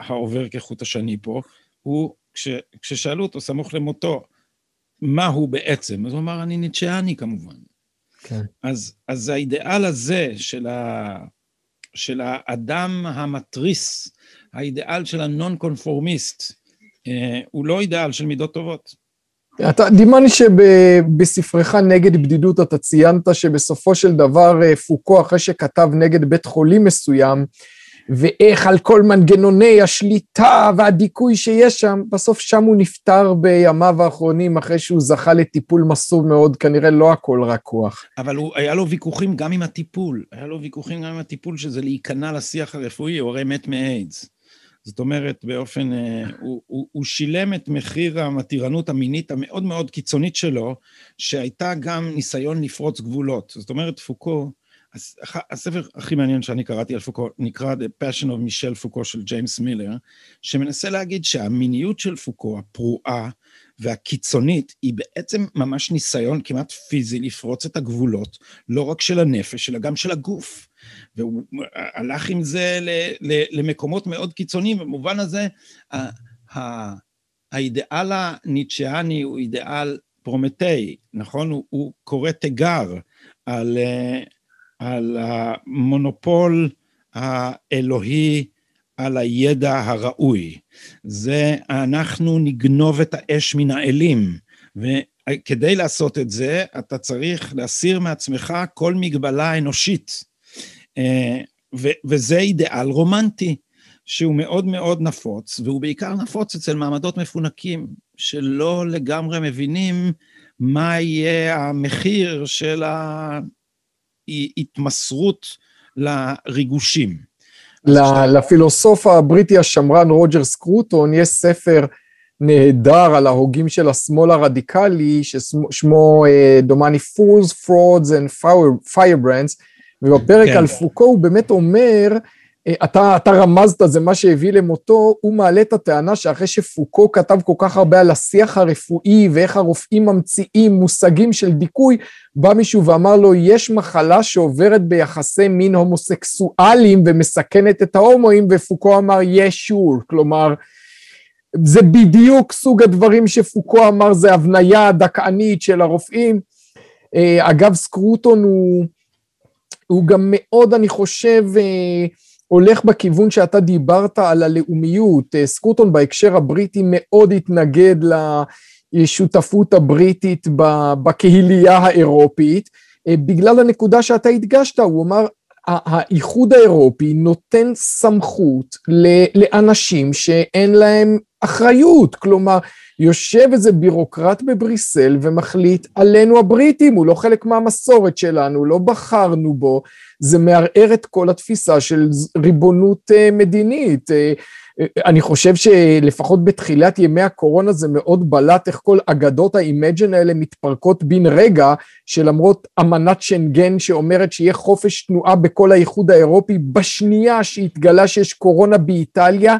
העובר כחוט השני פה, הוא, כש, כששאלו אותו סמוך למותו, מה הוא בעצם? אז הוא אמר, אני ניטשיאני כמובן. כן. אז, אז האידיאל הזה של, ה, של האדם המתריס, האידיאל של הנון קונפורמיסט, אה, הוא לא אידיאל של מידות טובות. אתה, דימני שבספרך נגד בדידות אתה ציינת שבסופו של דבר אה, פוקו, אחרי שכתב נגד בית חולים מסוים, ואיך על כל מנגנוני השליטה והדיכוי שיש שם, בסוף שם הוא נפטר בימיו האחרונים אחרי שהוא זכה לטיפול מסור מאוד, כנראה לא הכל רק כוח. אבל הוא, היה לו ויכוחים גם עם הטיפול, היה לו ויכוחים גם עם הטיפול שזה להיכנע לשיח הרפואי, הוא הרי מת מאיידס. זאת אומרת, באופן, אה, הוא, הוא, הוא שילם את מחיר המתירנות המינית המאוד מאוד קיצונית שלו, שהייתה גם ניסיון לפרוץ גבולות. זאת אומרת, פוקו, הספר הכי מעניין שאני קראתי על פוקו נקרא The Passion of Michel פוקו של ג'יימס מילר, שמנסה להגיד שהמיניות של פוקו, הפרועה והקיצונית, היא בעצם ממש ניסיון כמעט פיזי לפרוץ את הגבולות, לא רק של הנפש, אלא גם של הגוף. והוא הלך עם זה למקומות מאוד קיצוניים, במובן הזה האידיאל הניטשיאני הוא אידיאל פרומטאי, נכון? הוא, הוא קורא תיגר על, על המונופול האלוהי על הידע הראוי. זה אנחנו נגנוב את האש מן האלים, וכדי לעשות את זה אתה צריך להסיר מעצמך כל מגבלה אנושית. אה, וזה אידיאל רומנטי, שהוא מאוד מאוד נפוץ, והוא בעיקר נפוץ אצל מעמדות מפונקים, שלא לגמרי מבינים מה יהיה המחיר של ההתמסרות לריגושים. לפילוסוף הבריטי השמרן רוג'ר סקרוטון יש ספר נהדר על ההוגים של השמאל הרדיקלי, ששמו אה, דומני Fools, Frauds and Firebrands, ובפרק כן. על פוקו הוא באמת אומר, אתה, אתה רמזת, זה מה שהביא למותו, הוא מעלה את הטענה שאחרי שפוקו כתב כל כך הרבה על השיח הרפואי ואיך הרופאים ממציאים מושגים של דיכוי, בא מישהו ואמר לו, יש מחלה שעוברת ביחסי מין הומוסקסואליים ומסכנת את ההומואים, ופוקו אמר, יש sure, כלומר, זה בדיוק סוג הדברים שפוקו אמר, זה הבניה דכאנית של הרופאים. אה, אגב, סקרוטון הוא... הוא גם מאוד, אני חושב, אה, הולך בכיוון שאתה דיברת על הלאומיות. אה, סקוטון בהקשר הבריטי מאוד התנגד לשותפות הבריטית בקהילייה האירופית, אה, בגלל הנקודה שאתה הדגשת, הוא אמר, האיחוד האירופי נותן סמכות לאנשים שאין להם אחריות, כלומר, יושב איזה בירוקרט בבריסל ומחליט עלינו הבריטים, הוא לא חלק מהמסורת שלנו, לא בחרנו בו, זה מערער את כל התפיסה של ריבונות אה, מדינית. אה, אה, אני חושב שלפחות בתחילת ימי הקורונה זה מאוד בלט איך כל אגדות ה Imagine האלה מתפרקות בן רגע, שלמרות אמנת שנגן שאומרת שיהיה חופש תנועה בכל האיחוד האירופי, בשנייה שהתגלה שיש קורונה באיטליה,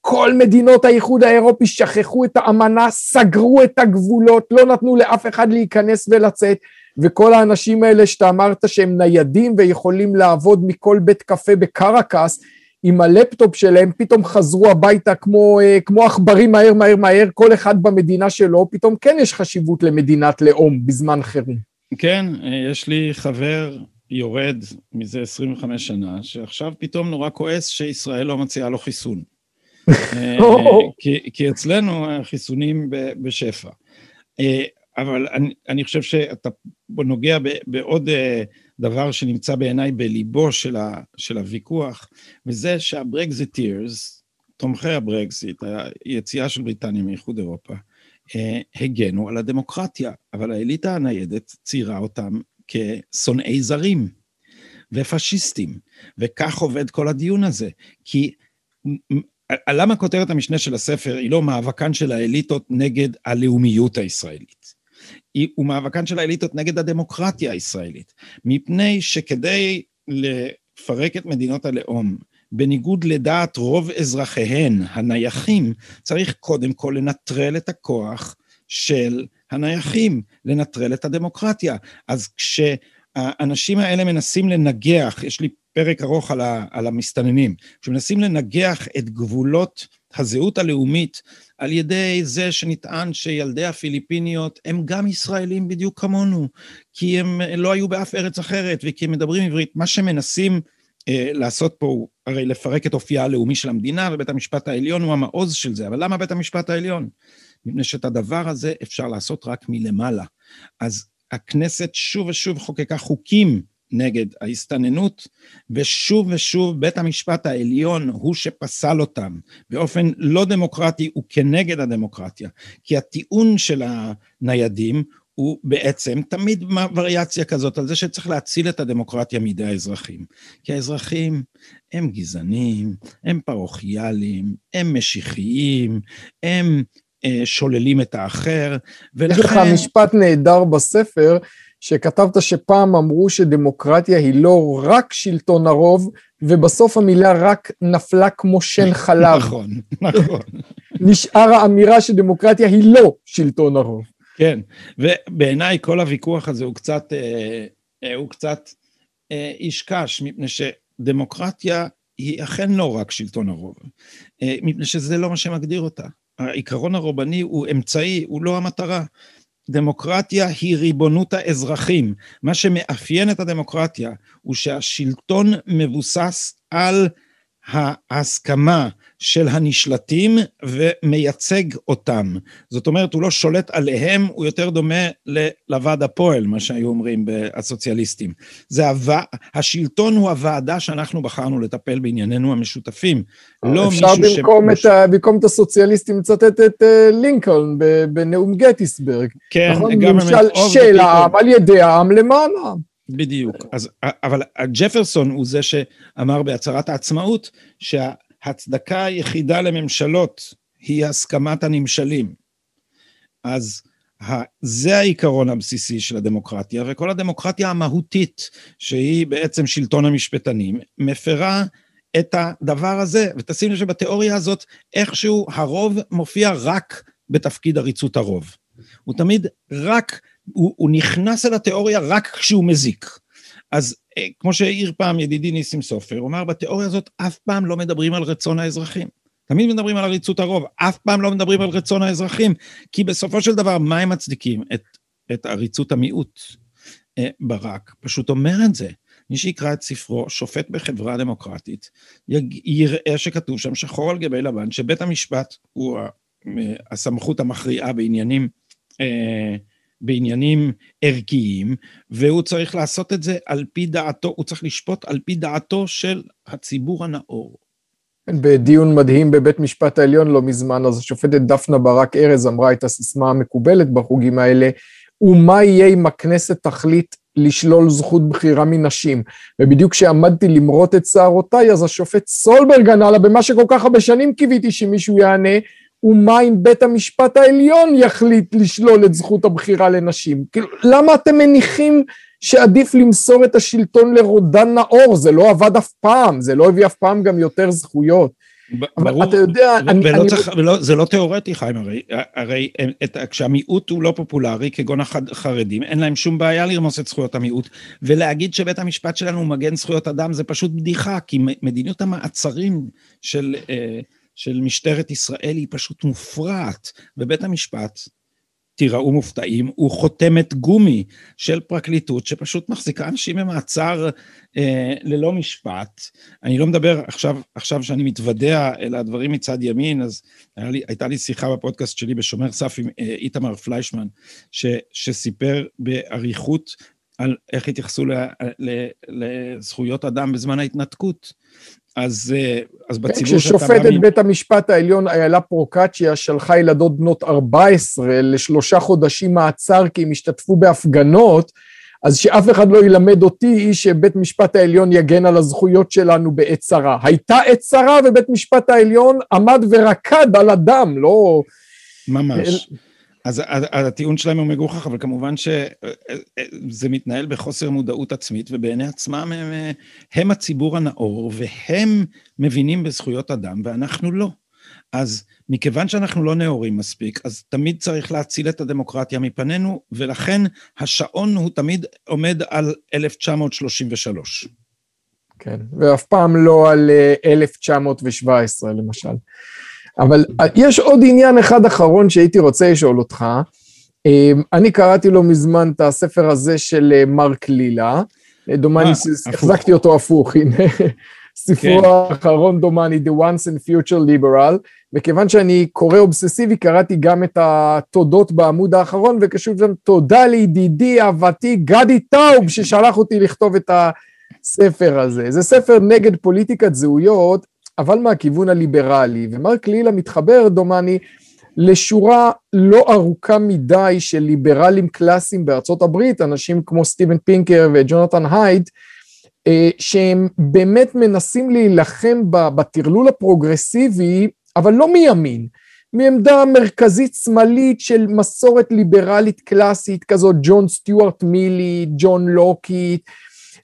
כל מדינות האיחוד האירופי שכחו את האמנה, סגרו את הגבולות, לא נתנו לאף אחד להיכנס ולצאת, וכל האנשים האלה שאתה אמרת שהם ניידים ויכולים לעבוד מכל בית קפה בקרקס, עם הלפטופ שלהם, פתאום חזרו הביתה כמו, אה, כמו עכברים מהר מהר מהר, כל אחד במדינה שלו, פתאום כן יש חשיבות למדינת לאום בזמן חירום. כן, יש לי חבר יורד מזה 25 שנה, שעכשיו פתאום נורא כועס שישראל לא מציעה לו חיסון. אה, כי, כי אצלנו החיסונים בשפע. אה, אבל אני, אני חושב שאתה נוגע בעוד אה, דבר שנמצא בעיניי בליבו של, ה, של הוויכוח, וזה שה Brexiteers, תומכי הברקזיט, היציאה של בריטניה מאיחוד אירופה, הגנו על הדמוקרטיה, אבל האליטה הניידת ציירה אותם כשונאי זרים ופשיסטים, וכך עובד כל הדיון הזה, כי למה כותרת המשנה של הספר היא לא מאבקן של האליטות נגד הלאומיות הישראלית? הוא מאבקן של האליטות נגד הדמוקרטיה הישראלית, מפני שכדי לפרק את מדינות הלאום, בניגוד לדעת רוב אזרחיהן הנייחים, צריך קודם כל לנטרל את הכוח של הנייחים, לנטרל את הדמוקרטיה. אז כשהאנשים האלה מנסים לנגח, יש לי פרק ארוך על, ה, על המסתננים, כשמנסים לנגח את גבולות הזהות הלאומית על ידי זה שנטען שילדי הפיליפיניות הם גם ישראלים בדיוק כמונו, כי הם לא היו באף ארץ אחרת וכי הם מדברים עברית, מה שמנסים אה, לעשות פה הוא הרי לפרק את אופייה הלאומי של המדינה, ובית המשפט העליון הוא המעוז של זה, אבל למה בית המשפט העליון? מפני שאת הדבר הזה אפשר לעשות רק מלמעלה. אז הכנסת שוב ושוב חוקקה חוקים נגד ההסתננות, ושוב ושוב בית המשפט העליון הוא שפסל אותם באופן לא דמוקרטי וכנגד הדמוקרטיה. כי הטיעון של הניידים הוא בעצם תמיד וריאציה כזאת על זה שצריך להציל את הדמוקרטיה מידי האזרחים. כי האזרחים הם גזענים, הם פרוכיאליים, הם משיחיים, הם אה, שוללים את האחר, ולכן... יש לך משפט נהדר בספר, שכתבת שפעם אמרו שדמוקרטיה היא לא רק שלטון הרוב, ובסוף המילה רק נפלה כמו שן חלב. נכון, נכון. נשאר האמירה שדמוקרטיה היא לא שלטון הרוב. כן, ובעיניי כל הוויכוח הזה הוא קצת, אה, אה, הוא קצת אה, איש קש, מפני שדמוקרטיה היא אכן לא רק שלטון הרוב, מפני שזה לא מה שמגדיר אותה. העיקרון הרובני הוא אמצעי, הוא לא המטרה. דמוקרטיה היא ריבונות האזרחים. מה שמאפיין את הדמוקרטיה הוא שהשלטון מבוסס על ההסכמה של הנשלטים ומייצג אותם. זאת אומרת, הוא לא שולט עליהם, הוא יותר דומה לוועד הפועל, מה שהיו אומרים הסוציאליסטים. זה הו... השלטון הוא הוועדה שאנחנו בחרנו לטפל בענייננו המשותפים, לא מישהו ש... אפשר במקום, את ה... במקום את הסוציאליסטים לצטט את uh, לינקולן בנאום גטיסברג. כן, נכון? גם... ממשל של העם על ידי העם למען העם. בדיוק. אז, אבל ג'פרסון הוא זה שאמר בהצהרת העצמאות שההצדקה היחידה לממשלות היא הסכמת הנמשלים. אז זה העיקרון הבסיסי של הדמוקרטיה, וכל הדמוקרטיה המהותית, שהיא בעצם שלטון המשפטנים, מפרה את הדבר הזה, ותשים לב שבתיאוריה הזאת, איכשהו הרוב מופיע רק בתפקיד עריצות הרוב. הוא תמיד רק הוא, הוא נכנס אל התיאוריה רק כשהוא מזיק. אז כמו שהעיר פעם ידידי ניסים סופר, הוא אמר, בתיאוריה הזאת אף פעם לא מדברים על רצון האזרחים. תמיד מדברים על עריצות הרוב, אף פעם לא מדברים על רצון האזרחים, כי בסופו של דבר, מה הם מצדיקים? את, את עריצות המיעוט. אה, ברק פשוט אומר את זה. מי שיקרא את ספרו, שופט בחברה דמוקרטית, יראה שכתוב שם שחור על גבי לבן, שבית המשפט הוא אה, הסמכות המכריעה בעניינים אה, בעניינים ערכיים, והוא צריך לעשות את זה על פי דעתו, הוא צריך לשפוט על פי דעתו של הציבור הנאור. בדיון מדהים בבית משפט העליון לא מזמן, אז השופטת דפנה ברק ארז אמרה את הסיסמה המקובלת בחוגים האלה, ומה יהיה אם הכנסת תחליט לשלול זכות בחירה מנשים. ובדיוק כשעמדתי למרוט את שערותיי, אז השופט סולברג ענה לה במה שכל כך הרבה שנים קיוויתי שמישהו יענה, ומה אם בית המשפט העליון יחליט לשלול את זכות הבחירה לנשים? כאילו, למה אתם מניחים שעדיף למסור את השלטון לרודן נאור? זה לא עבד אף פעם, זה לא הביא אף פעם גם יותר זכויות. ברור, אתה יודע, אני... ולא אני... צריך, ולא, זה לא תיאורטי, חיים, הרי, הרי את, כשהמיעוט הוא לא פופולרי, כגון החרדים, אין להם שום בעיה לרמוס את זכויות המיעוט, ולהגיד שבית המשפט שלנו מגן זכויות אדם זה פשוט בדיחה, כי מדיניות המעצרים של... אה, של משטרת ישראל היא פשוט מופרעת, ובית המשפט תיראו מופתעים, הוא חותמת גומי של פרקליטות שפשוט מחזיקה אנשים במעצר אה, ללא משפט. אני לא מדבר עכשיו, עכשיו שאני מתוודע אל הדברים מצד ימין, אז לי, הייתה לי שיחה בפודקאסט שלי בשומר סף עם אה, איתמר פליישמן, ש, שסיפר באריכות על איך התייחסו ל, ל, לזכויות אדם בזמן ההתנתקות. אז, אה, אז כן, בציבור שאתה מאמין... כששופטת בית המשפט העליון איילה פרוקצ'יה שלחה ילדות בנות 14 לשלושה חודשים מעצר כי הם השתתפו בהפגנות, אז שאף אחד לא ילמד אותי שבית משפט העליון יגן על הזכויות שלנו בעת צרה. הייתה עת צרה ובית משפט העליון עמד ורקד על הדם, לא... ממש. אז הטיעון שלהם הוא מגוחך, אבל כמובן שזה מתנהל בחוסר מודעות עצמית, ובעיני עצמם הם, הם הציבור הנאור, והם מבינים בזכויות אדם, ואנחנו לא. אז מכיוון שאנחנו לא נאורים מספיק, אז תמיד צריך להציל את הדמוקרטיה מפנינו, ולכן השעון הוא תמיד עומד על 1933. כן, ואף פעם לא על 1917 למשל. אבל יש עוד עניין אחד אחרון שהייתי רוצה לשאול אותך. אמ, אני קראתי לא מזמן את הספר הזה של אה, מרק לילה. אה, דומני, אה, החזקתי אותו הפוך, הנה. ספרו כן. האחרון דומני, The Once and Future Liberal, וכיוון שאני קורא אובססיבי, קראתי גם את התודות בעמוד האחרון, וכתוב שם תודה לידידי, אהבתי, גדי טאוב, ששלח אותי לכתוב את הספר הזה. זה ספר נגד פוליטיקת זהויות, אבל מהכיוון הליברלי, ומרק לילה מתחבר, דומני, לשורה לא ארוכה מדי של ליברלים קלאסיים בארצות הברית, אנשים כמו סטיבן פינקר וג'ונתן הייד, אה, שהם באמת מנסים להילחם בטרלול הפרוגרסיבי, אבל לא מימין, מעמדה מרכזית שמאלית של מסורת ליברלית קלאסית כזאת, ג'ון סטיוארט מילית, ג'ון לוקית,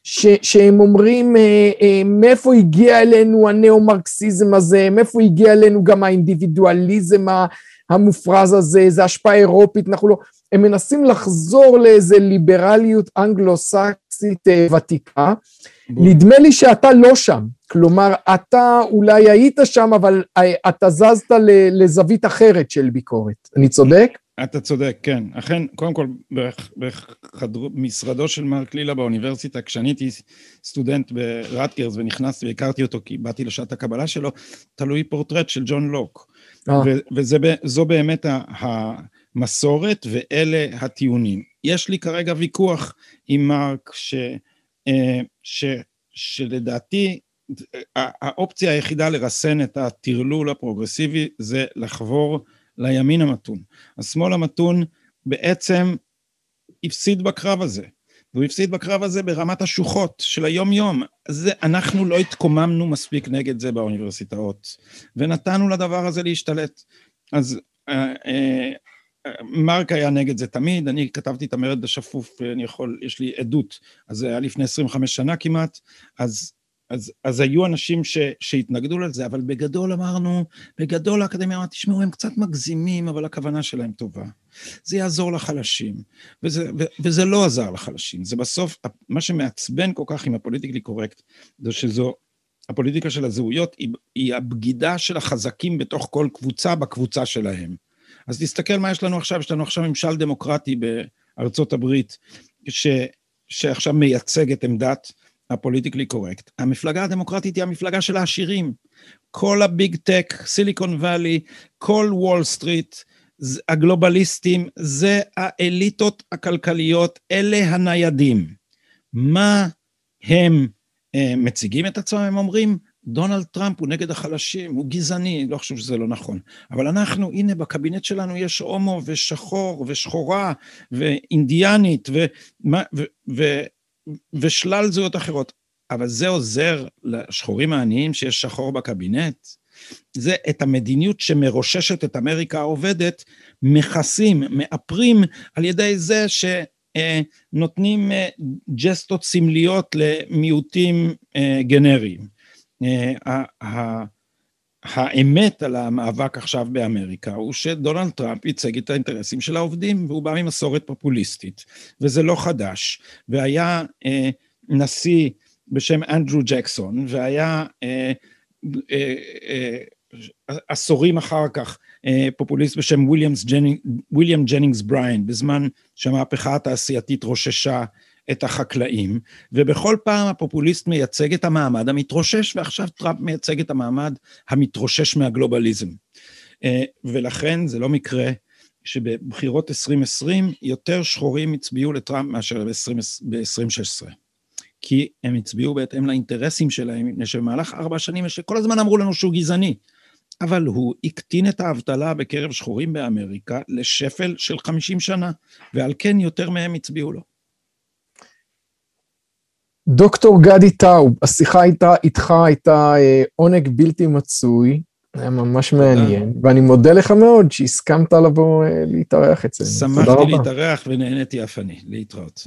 ש, שהם אומרים אה, אה, מאיפה הגיע אלינו הנאו-מרקסיזם הזה, מאיפה הגיע אלינו גם האינדיבידואליזם המופרז הזה, זה השפעה אירופית, אנחנו לא... הם מנסים לחזור לאיזה ליברליות אנגלו-סקסית אה, ותיקה. נדמה לי שאתה לא שם, כלומר, אתה אולי היית שם, אבל אתה זזת לזווית אחרת של ביקורת. אני צודק? אתה צודק, כן. אכן, קודם כל, במשרדו של מרק לילה באוניברסיטה, כשאני הייתי סטודנט ברטגרס ונכנסתי והכרתי אותו כי באתי לשעת הקבלה שלו, תלוי פורטרט של ג'ון לוק. אה. וזו באמת המסורת ואלה הטיעונים. יש לי כרגע ויכוח עם מרק ש, אה, ש, שלדעתי האופציה היחידה לרסן את הטרלול הפרוגרסיבי זה לחבור לימין המתון. השמאל המתון בעצם הפסיד בקרב הזה, והוא הפסיד בקרב הזה ברמת השוחות של היום-יום. זה, אנחנו לא התקוממנו מספיק נגד זה באוניברסיטאות, ונתנו לדבר הזה להשתלט. אז אה, אה, מרק היה נגד זה תמיד, אני כתבתי את המרד השפוף, אני יכול, יש לי עדות, אז זה היה לפני 25 שנה כמעט, אז אז, אז היו אנשים ש, שהתנגדו לזה, אבל בגדול אמרנו, בגדול האקדמיה אמרה, תשמעו, הם קצת מגזימים, אבל הכוונה שלהם טובה. זה יעזור לחלשים, וזה, ו, וזה לא עזר לחלשים. זה בסוף, מה שמעצבן כל כך עם ה politically correct, זה שזו, הפוליטיקה של הזהויות היא, היא הבגידה של החזקים בתוך כל קבוצה בקבוצה שלהם. אז תסתכל מה יש לנו עכשיו, יש לנו עכשיו ממשל דמוקרטי בארצות הברית, ש, שעכשיו מייצג את עמדת ה politically correct. המפלגה הדמוקרטית היא המפלגה של העשירים. כל ה Big Tech, סיליקון וואלי, כל וול סטריט, הגלובליסטים, זה האליטות הכלכליות, אלה הניידים. מה הם אה, מציגים את עצמם? הם אומרים, דונלד טראמפ הוא נגד החלשים, הוא גזעני, לא חושב שזה לא נכון. אבל אנחנו, הנה, בקבינט שלנו יש הומו ושחור ושחורה ואינדיאנית ו, ו, ו, ו, ושלל זהויות אחרות. אבל זה עוזר לשחורים העניים שיש שחור בקבינט? זה את המדיניות שמרוששת את אמריקה העובדת, מכסים, מאפרים על ידי זה שנותנים אה, ג'סטות סמליות למיעוטים אה, גנריים. אה, האמת על המאבק עכשיו באמריקה הוא שדונלד טראמפ ייצג את האינטרסים של העובדים והוא בא ממסורת פופוליסטית וזה לא חדש. והיה אה, נשיא בשם אנדרו ג'קסון והיה אה, אה, אה, עשורים אחר כך פופוליסט בשם וויליאם ג'נינגס בריין, בזמן שהמהפכה התעשייתית רוששה את החקלאים, ובכל פעם הפופוליסט מייצג את המעמד המתרושש, ועכשיו טראמפ מייצג את המעמד המתרושש מהגלובליזם. ולכן זה לא מקרה שבבחירות 2020 יותר שחורים הצביעו לטראמפ מאשר ב-2016. כי הם הצביעו בהתאם לאינטרסים שלהם, מפני שבמהלך ארבע שנים, שכל הזמן אמרו לנו שהוא גזעני, אבל הוא הקטין את האבטלה בקרב שחורים באמריקה לשפל של 50 שנה, ועל כן יותר מהם הצביעו לו. דוקטור גדי טאוב, השיחה איתה, איתך הייתה אה, עונג בלתי מצוי, היה ממש. מעניין, ואני מודה לך מאוד שהסכמת לבוא אה, להתארח אצלנו. שמחתי להתארח ונהניתי אף אני, להתראות.